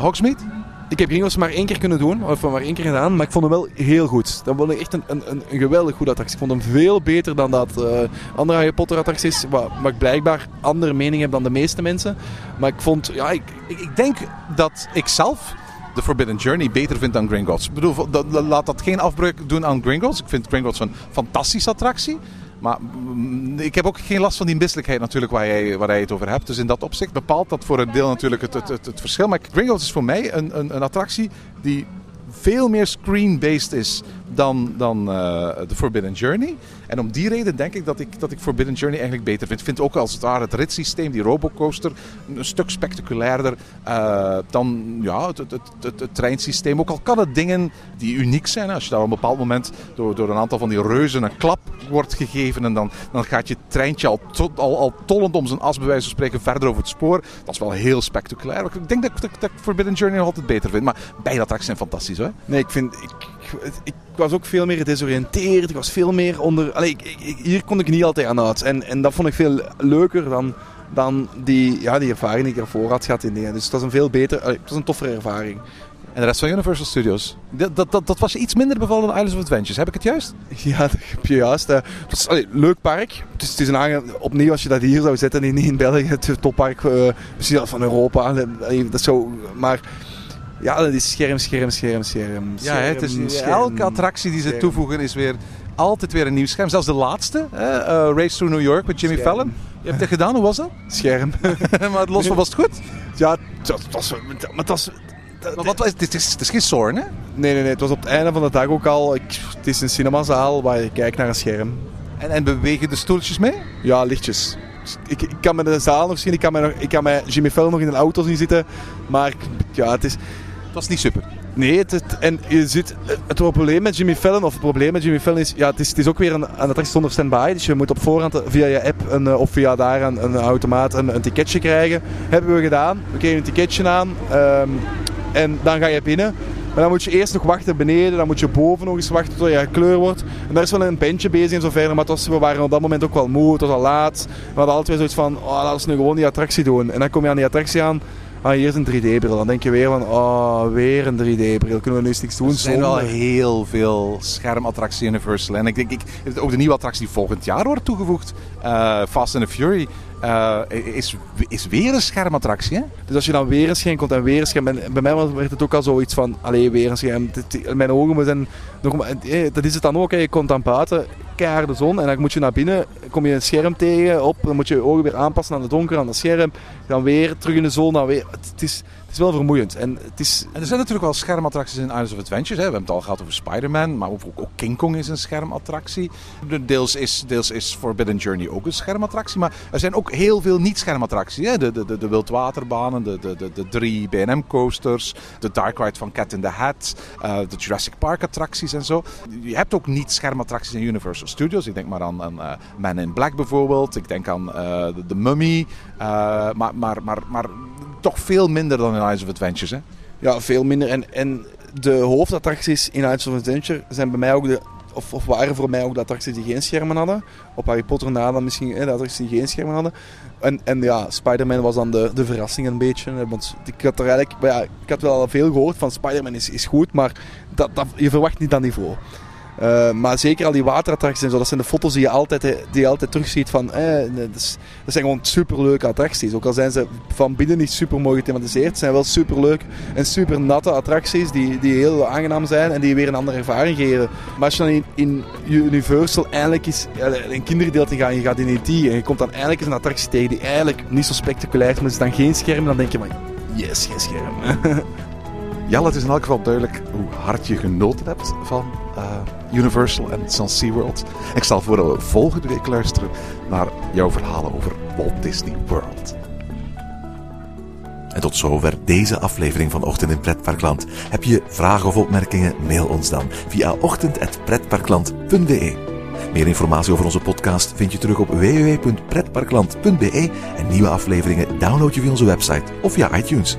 Hogsmeade? Ik heb Gringos maar één keer kunnen doen, of maar één keer gedaan, maar ik vond hem wel heel goed. Dat ik echt een, een, een, geweldig goede attractie. Ik vond hem veel beter dan dat eh, andere Harry Potter attracties, waar, ik blijkbaar andere mening heb dan de meeste mensen. Maar ik vond, ja, ik, Ik, denk dat ik zelf de Forbidden Journey beter vind dan Gringotts. Ik bedoel, laat dat geen afbreuk doen aan Gringotts. Ik vind Gringotts een fantastische attractie. Maar mm, ik heb ook geen last van die misselijkheid natuurlijk waar jij, waar het over hebt. Dus in dat opzicht bepaalt dat voor een deel natuurlijk het, het, het, het verschil. Maar Gringotts is voor mij een, een, een attractie die veel meer screen-based is dan, dan eh, The Forbidden Journey. En om die reden denk ik dat, ik dat ik Forbidden Journey eigenlijk beter vind. Ik vind ook als het ware het ritssysteem, die robocoaster, een stuk spectaculairder eh, dan ja, het, het, het, het, treinsysteem. Ook al kan het dingen die uniek zijn. Als je daar op een bepaald moment door, door een aantal van die reuzen een klap wordt gegeven en dan, dan gaat je treintje al, al, al tollend om zijn as bij wijze van spreken verder over het spoor. Dat is wel heel spectaculair. Ik denk dat, ik- dat, dat ik Forbidden Journey nog altijd beter vind. Maar beide attracties zijn fantastisch hoor. nee, ik vind, ik, ik was ook veel meer gedesoriënteerd. Ik was veel meer onder, allee, ik, ik- hier kon ik niet altijd aan uit. En, en dat vond ik veel leuker dan dan die, ja, die ervaring die ik ervoor had gehad in dingen. Dus het was een veel beter, allee, het was een toffere ervaring. En de rest van Universal Studios. Dat, dat, dat, dat was iets minder bevallen dan Islands of Adventures. Heb ik het juist? Ja, dat heb je juist. eh. Het leuk park. Het is, het is een aange- opnieuw, als je dat hier zou zetten in, in België, het toppark eh, misschien van Europa. Dat zou, maar ja, dat is scherm, scherm, scherm, scherm. Ja, hè, het is, scherm, elke attractie die ze scherm. toevoegen is weer altijd weer een nieuw scherm. Zelfs de laatste, hè, eh, Race Through New York met Jimmy Scherm. Fallon. Je hebt het gedaan, hoe was dat? Scherm. maar het los van was het goed? ja, het was, maar het was... Maar wat was, het, is, het is geen Zorn, hè? Nee, nee, nee. Het was op het einde van de dag ook al. Ik, het is een cinemazaal waar je kijkt naar een scherm. En, en bewegen de stoeltjes mee? Ja, lichtjes. Ik, ik kan me de zaal nog zien. Ik kan me, nog, ik kan mij Jimmy Fallon nog in een auto zien zitten. Maar ja, het is... Het was niet super. Nee, het, en je ziet, het probleem met Jimmy Fallon, of het probleem met Jimmy Fallon is, ja, het is, het is ook weer een, een attractie zonder standby. Dus je moet op voorhand via je app een, eh, of via daar een, een automaat een, een ticketje krijgen. Hebben we gedaan. We kregen een ticketje aan ehm, en dan ga je binnen. Maar dan moet je eerst nog wachten beneden, dan moet je boven nog eens wachten tot je gekleurd wordt. En daar is wel een bandje bezig en zo verder, maar was, we waren op dat moment ook wel moe, het was al laat. We hadden altijd zoiets van, oh, laten we nu gewoon die attractie doen. En dan kom je aan die attractie aan, ah, hier is een 3D-bril. Dan denk je weer van, oh, weer een 3D-bril, kunnen we nu niks doen Er zijn wel heel veel schermattracties Universal. En ik denk, ik, ook de nieuwe attractie die volgend jaar wordt toegevoegd, eh, Fast and the Fury, eh, is, is weer een schermattractie. Hè? Dus als je dan weer een scherm komt en weer een scherm, bij mij werd het ook al zoiets van, allee, weer een scherm. Mijn ogen maar, eh, dat is het dan ook, hè. je komt dan buiten, keiharde zon, en dan moet je naar binnen, kom je een scherm tegen, op, dan moet je je ogen weer aanpassen aan het donker, aan het scherm, dan weer terug in de zon, dan weer, het, is, is wel vermoeiend. En het is, En er zijn natuurlijk wel schermattracties in Islands of Adventures. Hè. We hebben het al gehad over Spider-Man, maar ook, ook King Kong is een schermattractie. De- Deels is, deels is Forbidden Journey ook een schermattractie. Maar er zijn ook heel veel niet-schermattracties. De, de, de, de wildwaterbanen, de, de, de, de drie B&M-coasters, de Dark Ride van Cat in the Hat, eh, de Jurassic Park-attracties en zo. Je hebt ook niet-schermattracties in Universal Studios. Ik denk maar aan, aan eh, Man in Black bijvoorbeeld. Ik denk aan eh, de, de Mummy. Eh, maar, maar, maar, maar toch veel minder dan in Islands of Adventures. Hè. ja, veel minder. En, en de hoofdattracties in Islands of Adventure zijn bij mij ook de, of, of waren voor mij ook de attracties die geen schermen hadden. Op Harry Potter na dan misschien hè, de attracties die geen schermen hadden. En, en ja, Spider-Man was dan de, de verrassing een beetje. Want ik had er eigenlijk, ja, ik had wel al veel gehoord van Spider-Man is, is goed, maar dat, dat, je verwacht niet dat niveau. Eh, maar zeker al die waterattracties en zo, dat zijn de foto's die je altijd, eh, die altijd terugziet van, eh, dat, zijn gewoon superleuke attracties. Ook al zijn ze van binnen niet super mooi gethematiseerd, zijn wel superleuk en super natte attracties die, die heel aangenaam zijn en die weer een andere ervaring geven. Maar als je dan in, in Universal eindelijk eens een kindergedeelte gaat je gaat in E.T. en je komt dan eindelijk eens een attractie tegen die eigenlijk niet zo spectaculair is, maar is dan geen scherm, dan denk je van, yes, geen scherm. Ja, het is in elk geval duidelijk hoe hard je genoten hebt van Universal en van SeaWorld. Ik stel voor dat we volgende week luisteren naar jouw verhalen over Walt Disney World. En tot zover deze aflevering van Ochtend in Pretparkland. Heb je vragen of opmerkingen? Mail ons dan via ochtend.pretparkland.be. Meer informatie over onze podcast vind je terug op www.pretparkland.be en nieuwe afleveringen download je via onze website of via iTunes.